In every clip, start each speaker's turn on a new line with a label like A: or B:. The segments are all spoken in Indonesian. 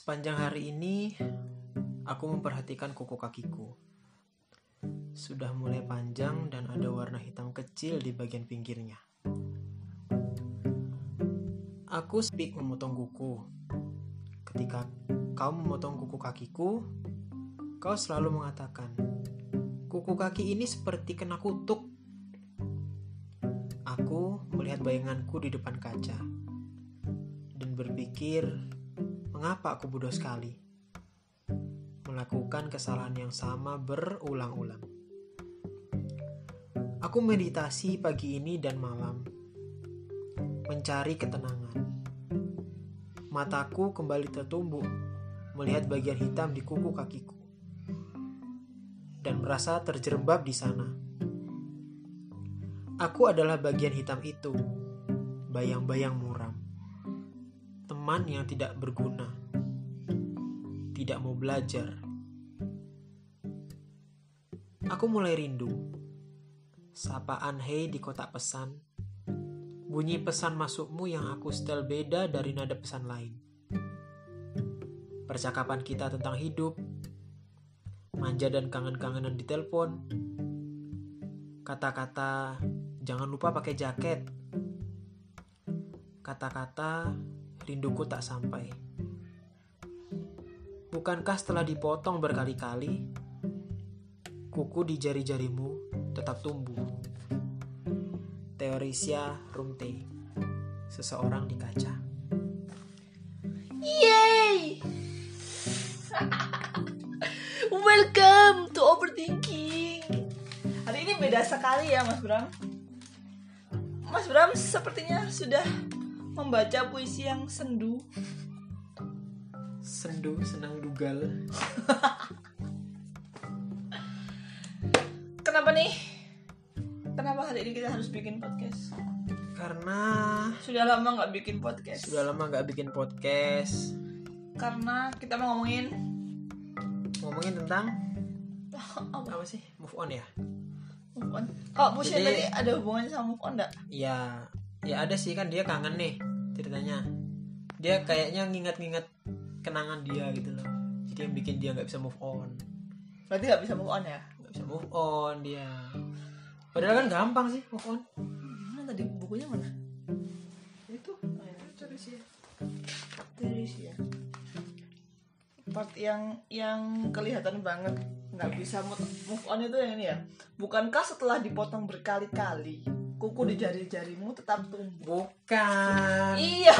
A: Sepanjang hari ini, aku memperhatikan kuku kakiku. Sudah mulai panjang dan ada warna hitam kecil di bagian pinggirnya. Aku speak memotong kuku. Ketika kau memotong kuku kakiku, kau selalu mengatakan, kuku kaki ini seperti kena kutuk. Aku melihat bayanganku di depan kaca dan berpikir, mengapa aku bodoh sekali melakukan kesalahan yang sama berulang-ulang. Aku meditasi pagi ini dan malam, mencari ketenangan. Mataku kembali tertumbuk melihat bagian hitam di kuku kakiku, dan merasa terjerembab di sana. Aku adalah bagian hitam itu, bayang-bayang muram, teman yang tidak berguna, tidak mau belajar. Aku mulai rindu. Sapaan hei di kotak pesan. Bunyi pesan masukmu yang aku setel beda dari nada pesan lain. Percakapan kita tentang hidup. Manja dan kangen-kangenan di telepon. Kata-kata jangan lupa pakai jaket. Kata-kata rinduku tak sampai. Bukankah setelah dipotong berkali-kali, kuku di jari-jarimu tetap tumbuh? Teorisia Rumte, seseorang di kaca.
B: Yay! Welcome to overthinking. Hari ini beda sekali ya Mas Bram. Mas Bram sepertinya sudah membaca puisi yang sendu.
A: Sendu, senang dugal.
B: Kenapa nih? Kenapa hari ini kita harus bikin podcast?
A: Karena
B: Sudah lama nggak bikin podcast.
A: sudah lama nggak bikin podcast
B: Karena kita mau ngomongin
A: ngomongin tentang
B: apa?
A: apa sih move on ya?
B: Move on. Kalau puisi
A: Jadi-
B: tadi ada hubungannya sama move on nggak?
A: Ya, ya ada sih kan dia kangen nih ceritanya. Dia kayaknya nginget-nginget kenangan dia gitu loh. Jadi yang bikin dia nggak bisa move on,
B: Berarti nggak bisa move on ya?
A: nggak bisa move on dia. Padahal kan gampang sih move on.
B: Mana tadi bukunya mana?
A: Itu
B: Terus ya. Part yang yang kelihatan banget nggak bisa move on itu yang ini ya. Bukankah setelah dipotong berkali-kali kuku di jari-jarimu tetap tumbuh?
A: bukan.
B: Iya.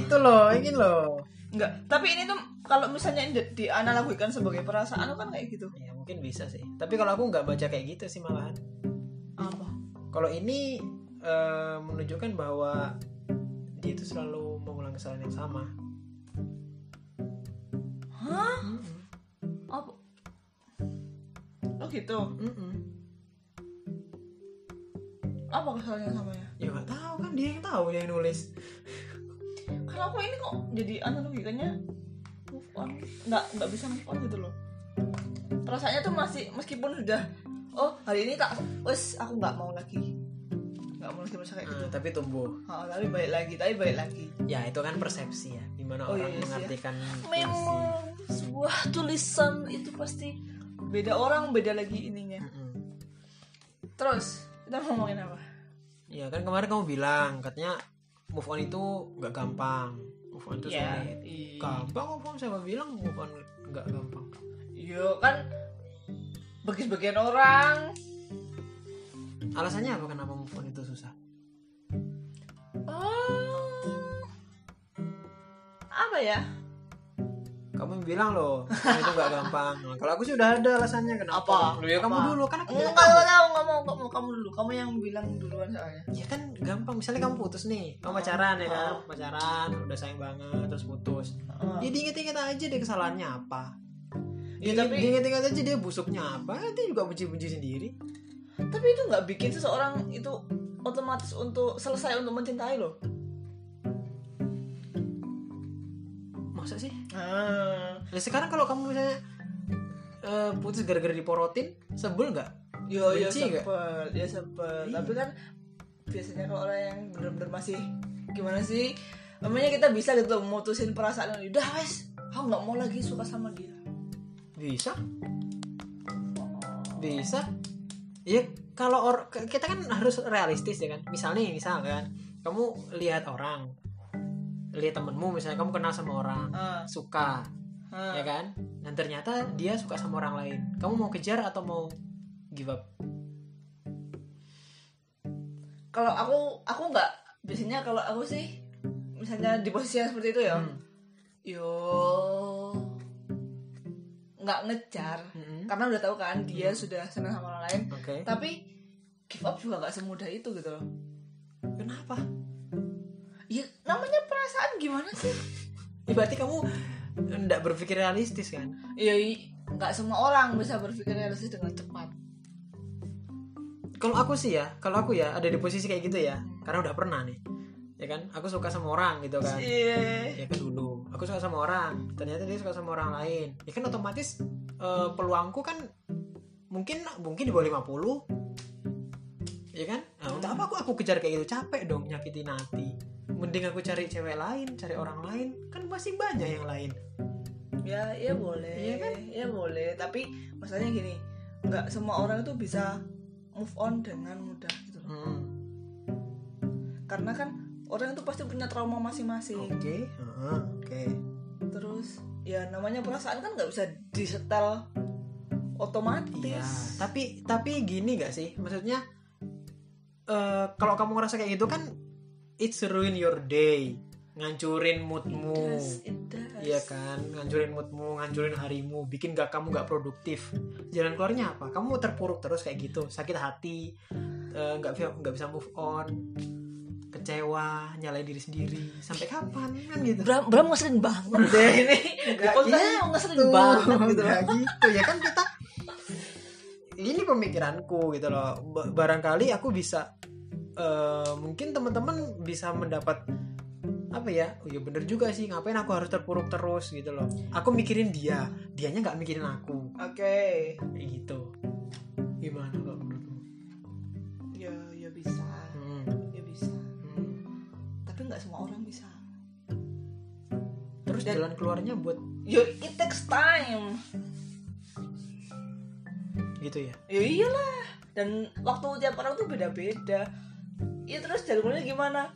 A: itu loh, ini loh.
B: Enggak. Tapi ini tuh kalau misalnya di- dianalogikan sebagai perasaan kan kayak gitu.
A: Ya mungkin bisa sih. Tapi kalau aku nggak baca kayak gitu sih malahan.
B: Apa?
A: Kalau ini eh, menunjukkan bahwa dia itu selalu mengulang kesalahan yang sama.
B: Hah? Apa? Oh gitu.
A: Mm-mm.
B: Apa kesalahannya sama ya?
A: Ya nggak tahu kan dia yang tahu dia yang nulis.
B: Kalau aku ini kok jadi analogikannya move on nggak nggak bisa move on gitu loh perasaannya tuh masih meskipun sudah oh hari ini tak wes aku nggak mau lagi nggak mau lagi merasa kayak gitu
A: Ah, tapi tumbuh.
B: oh, tapi baik lagi tapi baik lagi
A: Ya itu kan persepsi ya, gimana
B: Oh,
A: orang
B: iya ya.
A: mengartikan puisi.
B: memang sebuah tulisan itu pasti beda orang beda lagi ininya terus kita mau ngomongin apa
A: Ya kan kemarin kamu bilang katanya move on itu nggak gampang, move on itu
B: ya
A: sulit. Gampang move on siapa bilang move on nggak gampang?
B: iya kan bagi sebagian orang
A: Alasannya apa kenapa move on itu susah?
B: oh apa ya
A: Kamu bilang loh, itu nggak gampang. Nah, kalau aku sih udah ada alasannya kenapa.
B: Apa?
A: Loh, ya kamu dulu kan aku
B: Enggak,
A: bilang
B: enggak,
A: kamu.
B: mau, enggak mau, kamu dulu. Kamu yang bilang duluan soalnya.
A: Ya kan gampang, misalnya kamu putus nih, kamu
B: Oh.
A: pacaran ya kan,
B: Oh.
A: pacaran, udah sayang banget, terus putus.
B: Heeh.
A: Ya diinget-inget aja deh kesalahannya apa.
B: Ya,
A: Ya,
B: tapi-
A: diinget-inget aja dia busuknya apa, dia juga benci-benci sendiri.
B: Tapi itu nggak bikin seseorang itu otomatis untuk selesai untuk mencintai loh.
A: Masa sih?
B: Ah.
A: Nah, sekarang kalau kamu misalnya eh, putus gara-gara diporotin, sebel nggak?
B: Yo, yo
A: Benci nggak?
B: sempet, ya sempet.
A: Iya.
B: Tapi kan biasanya kalau orang yang bener-bener masih gimana sih? Namanya kita bisa gitu memutusin perasaan udah wes aku nggak mau lagi suka sama dia
A: bisa bisa ya kalau or kita kan harus realistis ya kan misalnya misal kan kamu lihat orang lihat temenmu misalnya kamu kenal sama orang
B: Ah,
A: suka
B: ah.
A: ya kan? Dan ternyata dia suka sama orang lain. Kamu mau kejar atau mau give up?
B: Kalau aku aku nggak. Biasanya kalau aku sih misalnya di posisi yang seperti itu ya.
A: Hmm.
B: yo. Nggak ngejar.
A: Mm-mm.
B: karena udah tahu kan dia sudah senang sama orang lain.
A: Oke.
B: Tapi give up juga nggak semudah itu gitu loh.
A: Kenapa
B: namanya perasaan gimana sih?
A: Ya, berarti kamu nggak berpikir realistis kan?
B: Ya i- nggak semua orang bisa berpikir realistis dengan cepat.
A: Kalau aku sih ya kalau aku ya ada di posisi kayak gitu ya karena udah pernah nih ya kan? Aku suka sama orang gitu kan.
B: Iya.
A: Ya kan dulu aku suka sama orang ternyata dia suka sama orang lain. Ya kan otomatis eh, peluangku kan mungkin mungkin di bawah 50 ya kan? Nah, untuk apa aku aku kejar kayak gitu capek dong nyakitin hati mending aku cari cewek lain cari orang lain. Kan masih banyak yang lain.
B: Ya ya boleh.
A: Iya kan?
B: ya boleh. Tapi masalahnya gini nggak semua orang itu bisa move on dengan mudah gitu loh.
A: Hmm,
B: karena kan orang itu pasti punya trauma masing-masing.
A: Oke heeh, oke.
B: Terus ya namanya perasaan kan nggak bisa disetel otomatis.
A: Iya, tapi tapi gini gak sih? Maksudnya eh kalau kamu ngerasa kayak gitu kan it's ruin your day, ngancurin moodmu.
B: Yes, it does.
A: Iya kan, ngancurin moodmu, ngancurin harimu, bikin gak kamu gak produktif. Jalan keluarnya apa? Kamu terpuruk terus kayak gitu, sakit hati, eh, nggak bisa nggak bisa move on, kecewa, nyalain diri sendiri. Sampai kapan kan gitu?
B: Bram, Bram ngeselin banget deh ini
A: Nggak
B: Podcastnya ngeselin
A: gitu.
B: banget gitu
A: Nggak gitu ya kan kita ini pemikiranku gitu loh Ba- barangkali aku bisa eh, mungkin teman-teman bisa mendapat apa ya oh ya bener juga sih ngapain aku harus terpuruk terus gitu loh. Aku mikirin dia dianya nggak mikirin aku.
B: Oke.
A: Kayak gitu. Gimana kalau menurutmu?
B: Ya ya bisa.
A: Hmm,
B: ya bisa.
A: Hmm.
B: tapi nggak semua orang bisa.
A: Terus
B: Dan-
A: jalan keluarnya buat
B: ya it takes time.
A: Gitu ya?
B: Ya iyalah. Dan waktu tiap orang tuh beda-beda ya terus jalurnya gimana?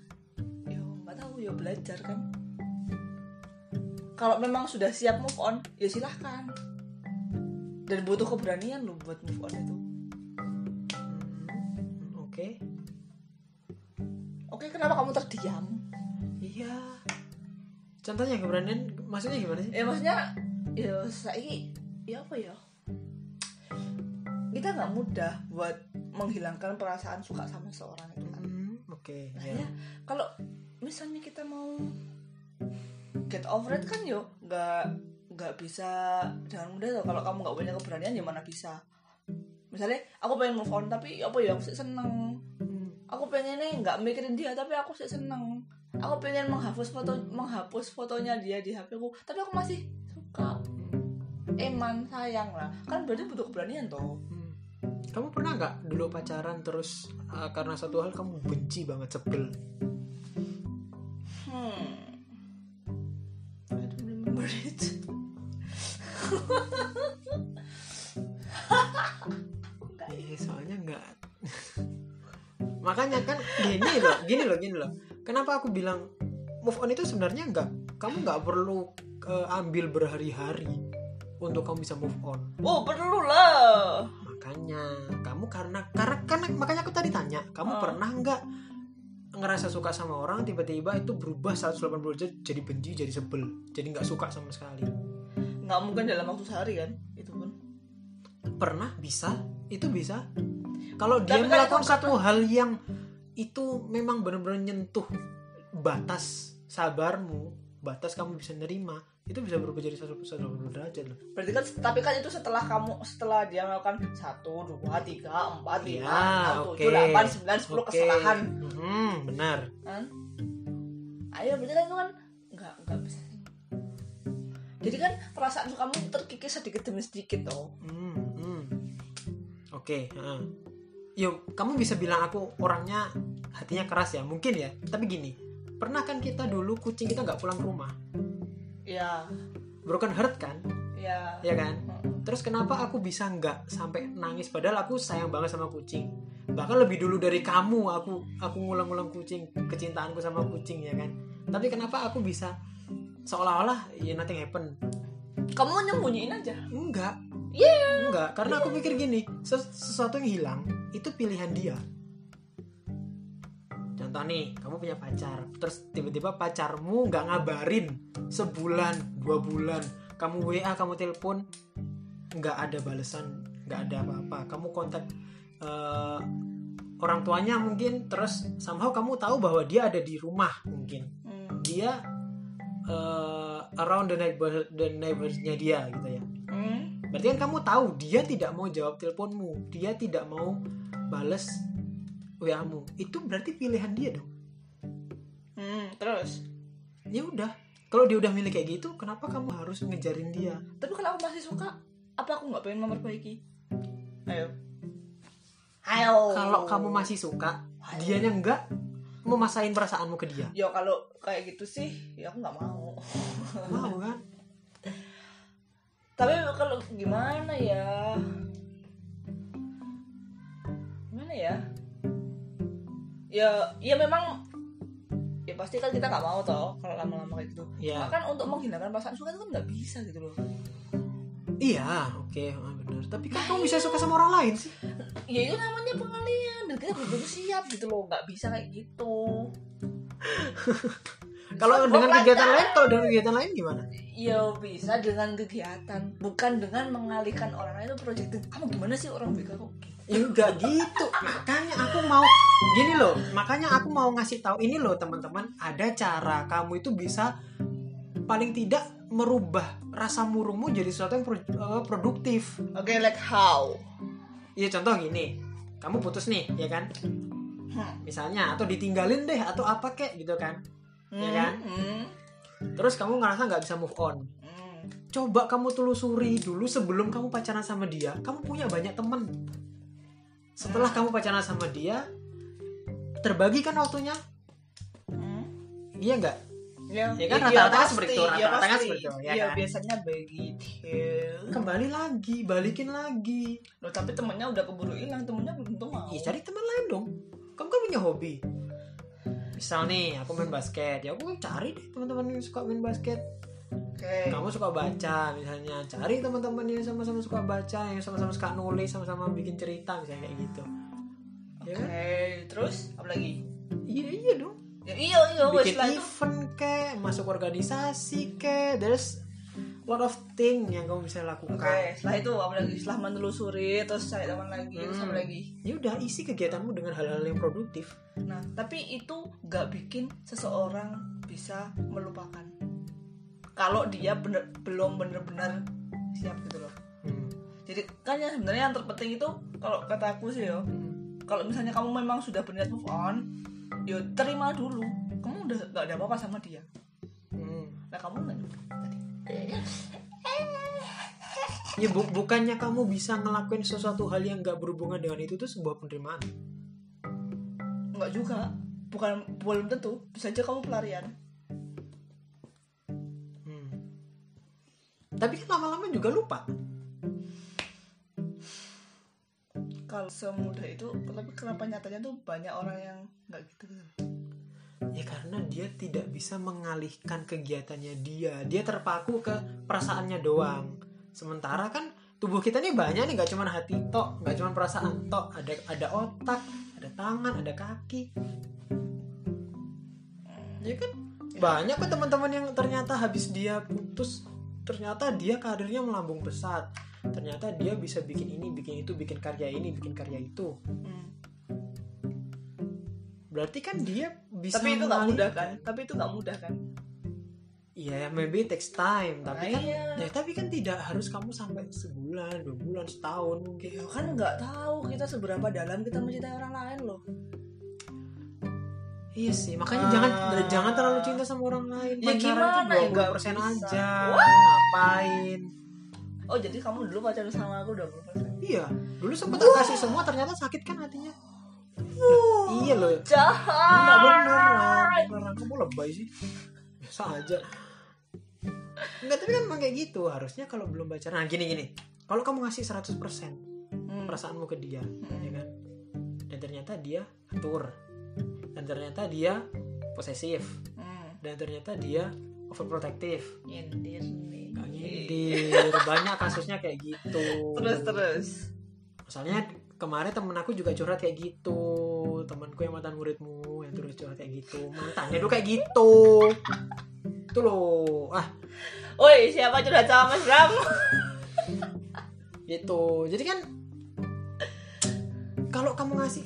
B: Ya nggak tahu ya belajar kan. Kalau memang sudah siap move on ya silahkan. Dan butuh keberanian loh buat move on itu.
A: Hmm, oke.
B: Oke kenapa kamu terdiam?
A: Iya. Contohnya keberanian maksudnya gimana sih?
B: Ya maksudnya ya saya ya apa ya? Kita nggak mudah buat menghilangkan perasaan suka sama seorang
A: Hmm, oke
B: Nah,
A: ya.
B: ya, kalau misalnya kita mau get over it kan yuk nggak nggak bisa dengan mudah tuh. Kalau kamu nggak punya keberanian ya mana bisa? Misalnya aku pengen move on tapi apa ya aku sih seneng.
A: Hmm,
B: aku pengennya nggak mikirin dia tapi aku sih seneng. Aku pengen menghapus foto menghapus fotonya dia di HP ku tapi aku masih suka. Eman sayang lah. Kan berarti butuh keberanian toh.
A: hmm. Kamu pernah nggak dulu pacaran terus uh, karena satu hal kamu benci banget sebel?
B: hmm I don't remember it
A: Iya, soalnya nggak. Makanya kan gini loh, gini loh, gini loh. Kenapa aku bilang move on itu sebenarnya nggak, kamu nggak perlu uh, ambil berhari-hari untuk kamu bisa move on.
B: oh perlu lah
A: Makanya kamu karena karena karena makanya aku tadi tanya, kamu
B: Oh.
A: pernah nggak ngerasa suka sama orang tiba-tiba itu berubah 180 derajat jadi benci jadi sebel jadi nggak suka sama sekali?
B: Nggak mungkin dalam waktu sehari kan itu pun.
A: Pernah? Bisa. Itu bisa. Kalau dia
B: Tapi kan
A: melakukan satu hal yang itu memang benar-benar nyentuh batas sabarmu batas kamu bisa nerima itu bisa berubah jadi 180 derajat loh
B: berarti kan tapi kan itu setelah kamu setelah dia melakukan satu dua tiga empat lima enam
A: oke.
B: tujuh delapan sembilan sepuluh kesalahan.
A: Hmm, benar.
B: Kan? Ayo berarti kan itu kan? Nggak nggak bisa jadi kan perasaan kamu terkikis sedikit demi sedikit toh.
A: Hmm, hmm. oke heeh. yuk kamu bisa bilang aku orangnya hatinya keras ya? Mungkin ya. Tapi gini pernah kan kita dulu kucing kita nggak pulang ke rumah
B: ya
A: broken heart kan?
B: Ya
A: ya kan?
B: Mm.
A: terus kenapa aku bisa nggak sampai nangis? Padahal aku sayang banget sama kucing. Bahkan lebih dulu dari kamu aku aku ngulang-ngulang kucing kecintaanku sama kucing ya kan? Tapi kenapa aku bisa seolah-olah ya nothing happen?
B: Kamu nyembunyiin aja.
A: Enggak
B: Iya.
A: enggak karena aku pikir gini ses- sesuatu yang hilang itu pilihan dia contoh nih kamu punya pacar. Terus tiba-tiba pacarmu nggak ngabarin sebulan dua bulan. Kamu wa kamu telepon nggak ada balasan nggak ada apa-apa. Kamu kontak eh, orang tuanya mungkin terus somehow kamu tahu bahwa dia ada di rumah mungkin.
B: Hmm.
A: dia eh, around the neighbor the neighborsnya dia gitu ya.
B: Hmm.
A: Berarti kan kamu tahu dia tidak mau jawab teleponmu, dia tidak mau bales WA-mu. Itu berarti pilihan dia dong.
B: Hmm. terus
A: Ya udah. Kalau dia udah milih kayak gitu, kenapa kamu harus ngejarin dia?
B: tapi kalau aku masih suka apa aku nggak pengen memperbaiki ayo ayo
A: Kalau kamu masih suka, dianya enggak memasain perasaanmu ke dia.
B: ya kalau kayak gitu sih ya aku nggak mau
A: Mau kan?
B: tapi kalau gimana ya gimana ya ya ya memang ya pasti kan kita nggak mau toh kalau lama-lama kayak gitu
A: Ya.
B: Cuma kan untuk menghindarkan perasaan suka itu kan nggak bisa gitu loh
A: Iya, oke, ah, benar. Tapi kan kamu bisa suka sama orang lain sih.
B: ya itu namanya pengalian dan kita belum siap gitu loh nggak bisa kayak gitu
A: Kalau dengan kegiatan lain, kalau dengan kegiatan lain gimana?
B: ya bisa dengan kegiatan bukan dengan mengalihkan orang lain itu projecting kamu gimana sih orang BK kok
A: Ya enggak gitu. Makanya aku mau gini loh. Makanya aku mau ngasih tahu ini loh teman-teman, ada cara kamu itu bisa paling tidak merubah rasa murungmu jadi sesuatu yang eh, produktif.
B: oke like how
A: Ya contoh gini, kamu putus nih, ya kan?
B: Hmm.
A: Misalnya atau ditinggalin deh atau apa kek gitu kan. Ya kan?
B: Hmm.
A: Terus kamu ngerasa nggak bisa move on.
B: Hmm.
A: Coba kamu telusuri dulu sebelum kamu pacaran sama dia, kamu punya banyak temen. Setelah kamu pacaran sama dia, terbagi kan waktunya?
B: Hmm.
A: Iya nggak?
B: Ya,
A: Ya kan,
B: iya,
A: rata-rata kan
B: pasti,
A: seperti itu,
B: iya,
A: rata-rata kan
B: pasti.
A: seperti itu, ya
B: Iya,
A: kan?
B: biasanya begitu.
A: Kembali lagi, balikin lagi.
B: Loh, tapi temennya udah keburu hilang, temennya belum tentu mau.
A: Ya cari teman lain dong. Kamu kan punya hobi. Misal nih, aku main basket, ya aku cari deh teman-teman yang suka main basket.
B: Oke.
A: Kamu suka baca, misalnya cari teman-teman yang sama-sama suka baca, yang sama-sama suka nulis, sama-sama bikin cerita, misalnya kayak gitu. Ya kan?
B: Oke, terus apa lagi?
A: Iya iya dong.
B: Ya, iya, iya,
A: Bikin event ke, masuk organisasi ke, there's lot of thing yang kamu bisa lakukan.
B: Oke, setelah itu apa lagi? Setelah menelusuri, terus cari teman lagi, terus apa
A: Hmm.
B: lagi?
A: Ya udah isi kegiatanmu dengan hal-hal yang produktif.
B: Nah, tapi itu gak bikin seseorang bisa melupakan. Kalau dia bener, belum bener-bener siap gitu loh.
A: Hmm.
B: Jadi kan yang sebenarnya yang terpenting itu kalau kata aku sih yo,
A: Hmm.
B: kalau misalnya kamu memang sudah berniat move on, yo terima dulu. Kamu udah gak ada apa-apa sama dia.
A: Hmm.
B: Nah kamu nggak.
A: Ya bu- bukannya kamu bisa ngelakuin sesuatu hal yang gak berhubungan dengan itu tuh sebuah penerimaan.
B: Nggak juga. Bukan belum tentu. Bisa aja kamu pelarian.
A: Hmm. Tapi kan lama-lama juga lupa.
B: Kalau semudah itu, tapi kenapa nyatanya tuh banyak orang yang nggak gitu.
A: Ya karena dia tidak bisa mengalihkan kegiatannya dia. Dia terpaku ke perasaannya doang. Sementara kan tubuh kita nih banyak nih, nggak cuma hati tok, nggak cuma perasaan tok. Ada ada otak, ada tangan, ada kaki. Ya kan banyak kok teman-teman yang ternyata habis dia putus, ternyata dia karirnya melambung pesat. Ternyata dia bisa bikin ini, bikin itu, bikin karya ini, bikin karya itu.
B: Hmm.
A: Berarti kan dia bisa
B: Tapi itu nggak mudah
A: mengalihkan.
B: kan? Tapi itu nggak mudah kan?
A: Iya, maybe it takes time, tapi kan
B: Iya.
A: ya, tapi kan tidak harus kamu sampai sebulan, dua bulan, setahun mungkin.
B: Ya kan nggak tahu kita seberapa dalam kita mencintai orang lain loh.
A: Iya sih, makanya
B: Ah.
A: jangan jangan terlalu cinta sama orang lain.
B: Ya
A: Pacaran
B: gimana
A: tuh
B: ya, nggak
A: 20%
B: bisa.
A: aja. Ngapain?
B: Oh jadi kamu dulu pacaran sama aku 20%
A: Iya, dulu sempet aku kasih semua ternyata sakit kan hatinya. Iya loh.
B: Jahat.
A: Enggak beneran, beneran kamu lebay sih. Biasa aja. Enggak, tapi kan emang kayak gitu. Harusnya kalau belum pacaran. Nah, gini gini. Kalau kamu ngasih 100%
B: Hmm.
A: perasaanmu ke dia,
B: Hmm.
A: ya kan? Dan ternyata dia atur. Dan ternyata dia posesif.
B: Hmm.
A: Dan ternyata dia overprotective.
B: Nyindir nih.
A: Gak nyindir. Banyak kasusnya kayak gitu.
B: Terus terus.
A: Misalnya kemarin temen aku juga curhat kayak gitu. Temanku yang mantan muridmu yang terus curhat kayak gitu. Mantannya tuh kayak gitu. Itu loh. Ah,
B: Woi, siapa curhat sama Mas Bram?
A: gitu jadi kan kalau kamu ngasih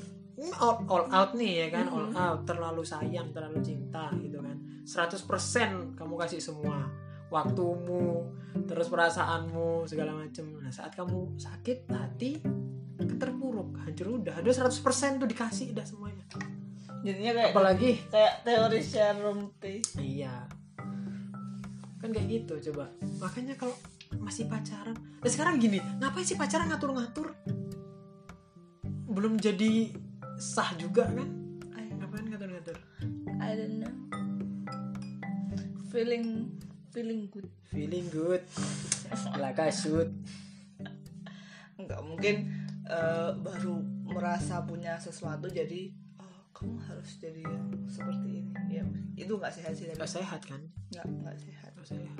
A: all, all out nih ya kan all out terlalu sayang terlalu cinta gitu kan 100% kamu kasih semua waktumu terus perasaanmu segala macem nah saat kamu sakit hati terpuruk hancur udah. Ada 100% tuh dikasih udah semuanya.
B: Jadinya kayak
A: apalagi
B: kayak teori Sharon T.
A: iya. Kan kayak gitu coba. Makanya kalau masih pacaran nah sekarang gini ngapain sih pacaran ngatur-ngatur? Belum jadi sah juga kan? Ngapain ngatur-ngatur?
B: I don't know. Feeling feeling good.
A: feeling good. Lah kasut.
B: Enggak mungkin eh, baru merasa punya sesuatu jadi oh, kamu harus jadi yang seperti ini. Ya, itu nggak sehat sih.
A: nggak sehat kan
B: Nggak nggak sehat.
A: nggak sehat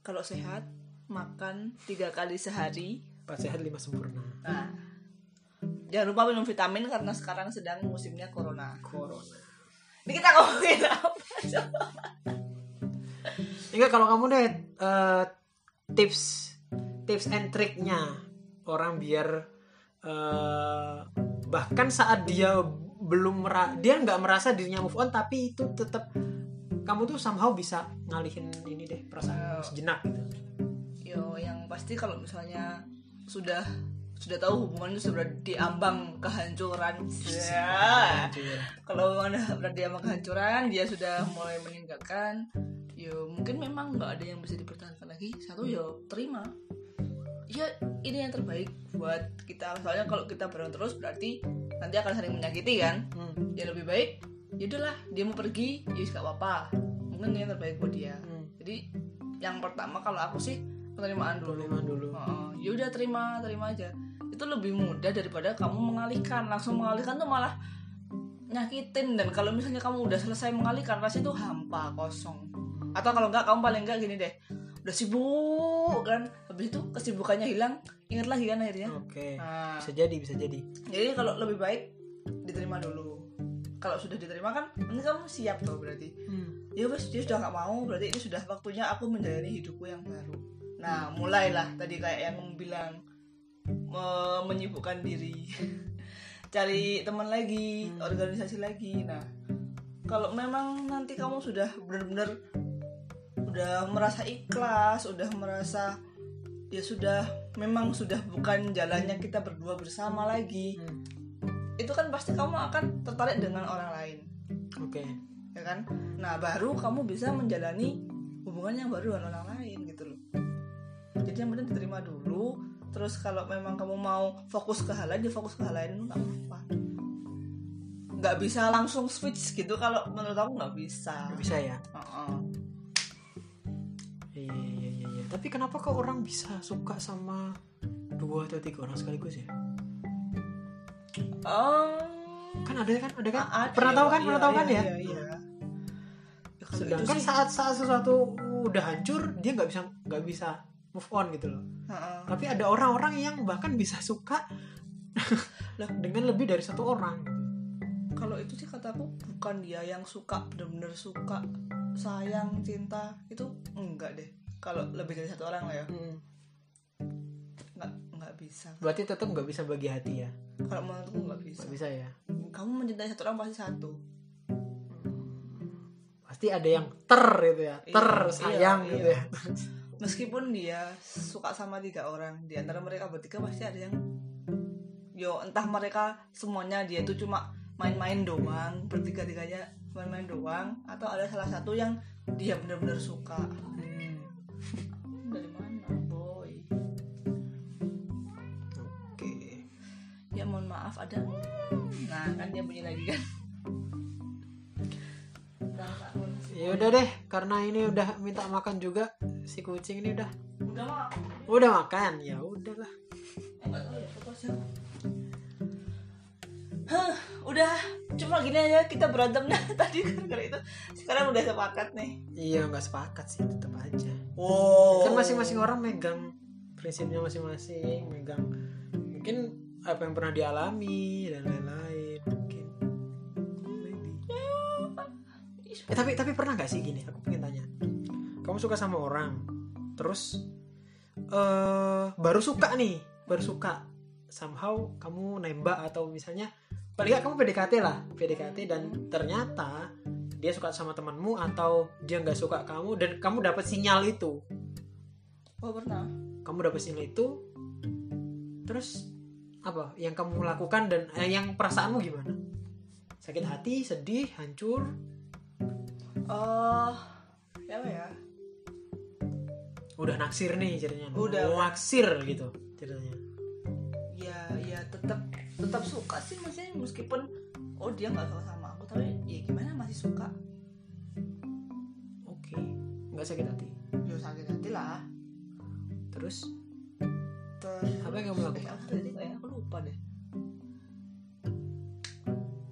B: Kalau sehat makan tiga kali sehari.
A: pas sehat lima sempurna
B: Nah, jangan lupa minum vitamin karena sekarang sedang musimnya corona.
A: corona
B: Ini kita ngomongin apa?
A: enggak kalau kamu deh eh, tips tips and triknya orang biar eh, bahkan saat dia belum mera dia nggak merasa dirinya move on tapi itu tetap kamu tuh somehow bisa ngalihin ini deh perasaan
B: Oh.
A: sejenak gitu
B: Yo, yang pasti kalau misalnya sudah sudah tahu hubungan itu sudah diambang kehancuran. Ya. Kalau anda berada diambang kehancuran, dia sudah mulai meninggalkan. Yo, mungkin memang nggak ada yang bisa dipertahankan lagi. Satu yo terima. Ya, ini yang terbaik buat kita. Soalnya kalau kita bareng terus berarti nanti akan saling menyakiti kan.
A: Hmm,
B: Ya lebih baik, yaudahlah dia mau pergi, ya gak apa-apa. Mungkin ini yang terbaik buat dia.
A: hmm.
B: Jadi yang pertama kalau aku sih penerimaan dulu.
A: Penerimaan dulu.
B: Heeh, ya udah terima, terima aja. Itu lebih mudah daripada kamu mengalihkan. Langsung mengalihkan tuh malah nyakitin dan kalau misalnya kamu udah selesai mengalihkan rasanya tuh hampa kosong atau kalau enggak kamu paling enggak gini deh udah sibuk kan. Habis itu kesibukannya hilang. Ingat lagi kan akhirnya.
A: Oke.
B: Nah,
A: bisa jadi bisa jadi.
B: Jadi kalau lebih baik diterima dulu. Kalau sudah diterima kan nanti kamu siap loh berarti.
A: Hmm,
B: ya wes dia sudah nggak mau berarti ini sudah waktunya aku menjalani hidupku yang baru. Nah mulailah tadi kayak yang bilang me- menyibukkan diri. Cari teman lagi
A: Hmm.
B: organisasi lagi. Nah kalau memang nanti kamu sudah benar-benar udah merasa ikhlas udah merasa ya sudah memang sudah bukan jalannya kita berdua bersama lagi.
A: Hmm.
B: itu kan pasti kamu akan tertarik dengan orang lain.
A: Oke.
B: Ya kan? Nah baru kamu bisa menjalani hubungan yang baru dengan orang lain gitu loh. Jadi yang penting diterima dulu terus kalau memang kamu mau fokus ke hal lain ya fokus ke hal lain nggak apa-apa. Nggak bisa langsung switch gitu kalau menurut aku nggak bisa.
A: Nggak bisa ya? Iya iya tapi kenapa kok orang bisa suka sama dua atau tiga orang sekaligus ya?
B: Oh,
A: kan ada kan? Ada kan?
B: Ada,
A: pernah tahu kan?
B: iya,
A: pernah tahu kan
B: iya,
A: ya?
B: iya, iya. Ya, kalau
A: sedangkan
B: itu sih,
A: saat saat sesuatu udah hancur dia nggak bisa nggak bisa move on gitu loh.
B: Heeh.
A: tapi ada orang-orang yang bahkan bisa suka dengan lebih dari satu orang.
B: Kalau itu sih kataku bukan dia yang suka bener-bener suka sayang cinta itu enggak deh kalau lebih dari satu orang lah ya.
A: Hmm.
B: nggak nggak bisa.
A: Berarti tetap nggak bisa bagi hati ya?
B: Kalau menurutku nggak bisa.
A: Nggak bisa ya?
B: Kamu mencintai satu orang pasti satu.
A: Pasti ada yang ter gitu ya ter
B: Iya,
A: sayang
B: iya,
A: gitu
B: iya.
A: ya.
B: Meskipun dia suka sama tiga orang di antara mereka bertiga pasti ada yang yo entah mereka semuanya dia itu cuma main-main doang bertiga tiganya main-main doang atau ada salah satu yang dia benar-benar suka maaf ada. Nah kan dia bunyi lagi kan?
A: Ya udah deh karena ini udah minta makan juga si kucing ini udah.
B: Udah mah
A: udah makan? Ya udahlah.
B: Hah, udah. Cuma gini aja kita berantem dah tadi kan gara itu sekarang udah sepakat nih.
A: Iya nggak sepakat sih tetap aja.
B: Oh
A: kan masing-masing orang megang prinsipnya masing-masing megang. Mungkin apa yang pernah dialami dan lain-lain mungkin. Maybe. Eh, tapi tapi pernah nggak sih gini? Aku pengen tanya. Kamu suka sama orang terus eh baru suka nih baru suka. Somehow kamu nembak atau misalnya paling nggak kamu PDKT lah PDKT dan ternyata dia suka sama temanmu atau dia nggak suka kamu dan kamu dapat sinyal itu.
B: Oh pernah.
A: Kamu dapat sinyal itu terus apa yang kamu lakukan dan eh, yang perasaanmu gimana? Sakit hati sedih hancur?
B: Oh ya apa ya?
A: Udah naksir nih ceritanya
B: Udah.
A: Naksir gitu ceritanya
B: ya ya tetap tetap suka sih maksudnya meskipun oh dia nggak suka sama aku tapi ya gimana masih suka.
A: Oke nggak sakit hati?
B: Ya sakit hati lah.
A: Terus?
B: Terus
A: Apa yang kamu lakukan?
B: eh, apa tadi? kayak aku lupa deh.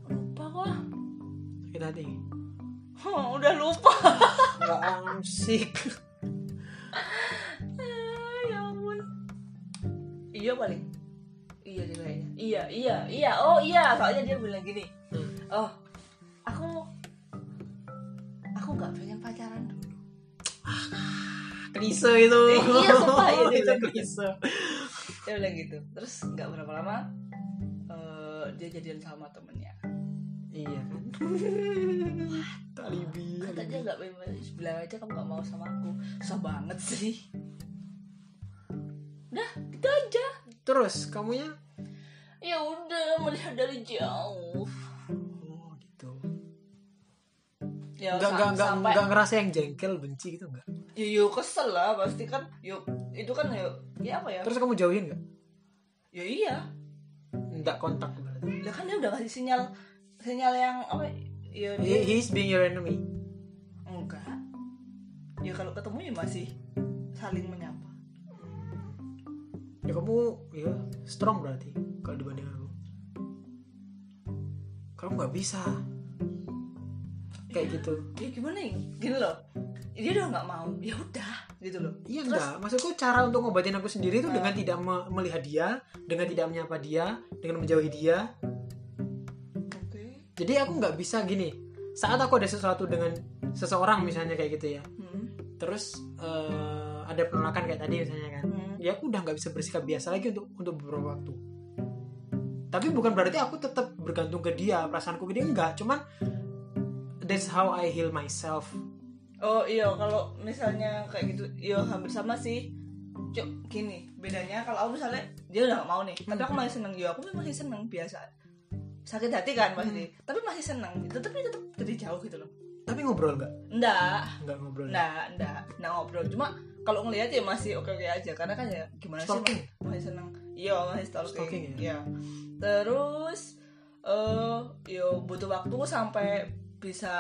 B: Lupa kok
A: sakit hati.
B: Oh, udah lupa.
A: Nggak asik
B: Ah, ya ampun. Iya paling. Iya dia kayaknya. Iya iya iya. Oh iya. Soalnya dia bilang gini.
A: Hmm.
B: oh aku aku nggak pengen pacaran dulu.
A: Klise itu.
B: Iya, sumpah, iya, dia
A: itu
B: bilang gitu.
A: klise
B: dia bilang gitu. Terus nggak berapa lama eh, dia jadian sama temennya.
A: Iya kan? Alibi
B: kata dia
A: alibi.
B: nggak pengen bilang aja kamu nggak mau sama aku. Susah banget sih. Udah gitu aja.
A: Terus kamunya?
B: Ya udah melihat dari jauh.
A: Oh gitu.
B: Ya
A: nggak
B: sa-
A: nggak nggak
B: sampai
A: ngerasa yang jengkel benci gitu nggak?
B: Ya yuk kesel lah pasti kan. Yuk itu kan yuk ya apa ya?
A: Terus kamu jauhin nggak?
B: Ya iya.
A: Nggak kontak berarti.
B: Lah kan dia udah kasih sinyal sinyal yang apa ya
A: He,
B: dia
A: he's being your enemy.
B: Enggak. Ya kalau ketemu ya masih saling menyapa.
A: Ya kamu ya strong berarti kalau dibanding aku. Kamu nggak bisa. Kayak gitu.
B: Ya gimana ya? Gini loh. Dia udah nggak mau. Ya udah gitu loh.
A: Iya
B: Terus-
A: enggak. Maksudku cara untuk ngobatin aku sendiri itu dengan tidak me- melihat dia dengan tidak menyapa dia dengan menjauhi dia.
B: Oke.
A: Jadi aku nggak bisa gini. Saat aku ada sesuatu dengan seseorang misalnya kayak gitu ya.
B: Hmm.
A: terus eh, ada penolakan kayak tadi misalnya kan.
B: Hmm.
A: ya aku udah nggak bisa bersikap biasa lagi untuk untuk beberapa waktu. Tapi bukan berarti aku tetap bergantung ke dia perasaanku ke dia enggak. Cuman that's how I heal myself
B: oh iya kalau misalnya kayak gitu iya hampir sama sih. Cuk, gini bedanya kalau aku misalnya dia udah gak mau nih tapi aku masih seneng. Ya aku masih seneng biasa. Sakit hati kan pasti tapi masih seneng tetep tetep jadi jauh gitu loh.
A: Tapi ngobrol nggak?
B: Enggak
A: nggak ngobrol?
B: Enggak enggak enggak ngobrol. Cuma kalau ngelihat ya masih oke oke aja karena kan ya gimana
A: Stalking.
B: sih masih seneng. Iya masih stalking,
A: Stalking ya?
B: Iya. terus eh yo butuh waktu sampai bisa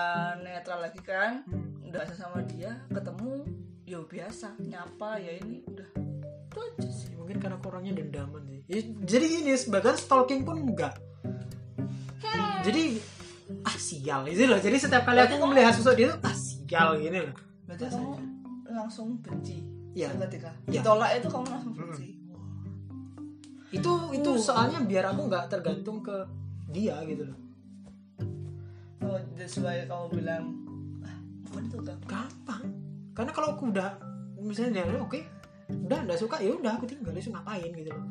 B: netral lagi kan?
A: Hmm.
B: Udah sama dia ketemu yo biasa nyapa ya ini udah. Itu aja sih.
A: Ya, mungkin karena aku orangnya dendaman sih. Ya, jadi gini bahkan stalking pun enggak. Jadi ah sial. Gitu loh. Jadi setiap kali aku melihat sosok dia tuh ah sial gini loh.
B: Berarti
A: Rasanya.
B: kamu langsung benci
A: Iya.
B: ketika
A: Iya.
B: ditolak itu kamu langsung benci.
A: Itu itu
B: Uh.
A: soalnya biar aku nggak tergantung ke dia gitu loh.
B: Oh that's why kamu bilang bukan itu kan
A: gampang. Karena kalau aku udah misalnya dia oke udah nggak suka ya udah aku tinggal itu ngapain? gitu loh.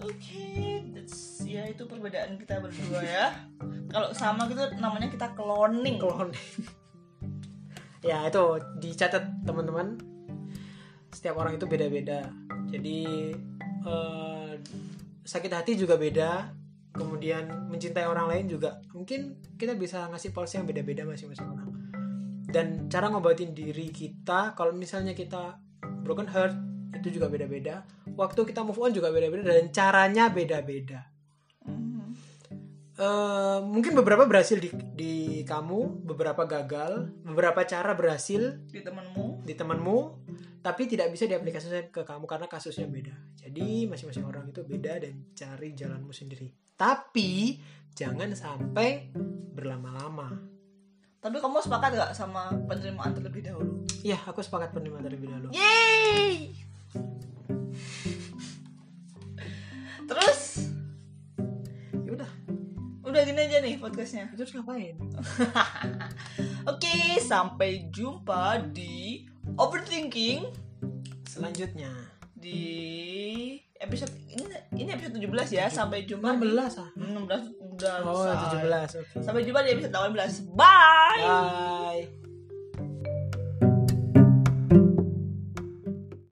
B: Oke, that's ya itu perbedaan kita berdua ya. Kalau sama gitu namanya kita cloning.
A: clone ya itu dicatat teman-teman. Setiap orang itu beda-beda. Jadi eh, sakit hati juga beda. Kemudian mencintai orang lain juga. Mungkin kita bisa ngasih pulse yang beda-beda masing-masing orang dan cara ngobatin diri kita kalau misalnya kita broken heart itu juga beda-beda. Waktu kita move on juga beda-beda dan caranya beda-beda. Eh, mungkin beberapa berhasil di, di kamu, beberapa gagal, beberapa cara berhasil
B: Di temenmu,
A: di temanmu, tapi tidak bisa diaplikasikan ke kamu karena kasusnya beda. Jadi masing-masing orang itu beda dan cari jalanmu sendiri. Tapi jangan sampai berlama-lama
B: Tapi kamu sepakat gak sama penerimaan terlebih dahulu?
A: ya aku sepakat penerimaan terlebih dahulu
B: Yeay! Terus
A: ya udah
B: udah gini aja nih podcastnya.
A: terus ngapain
B: Oke, sampai jumpa di overthinking
A: selanjutnya
B: di episode ini ini episode 17 ya. Sampai jumpa
A: 16
B: di
A: ah
B: 16 udah
A: oh
B: selesai.
A: 17 oke
B: Sampai jumpa di episode 18. Bye.
A: Bye.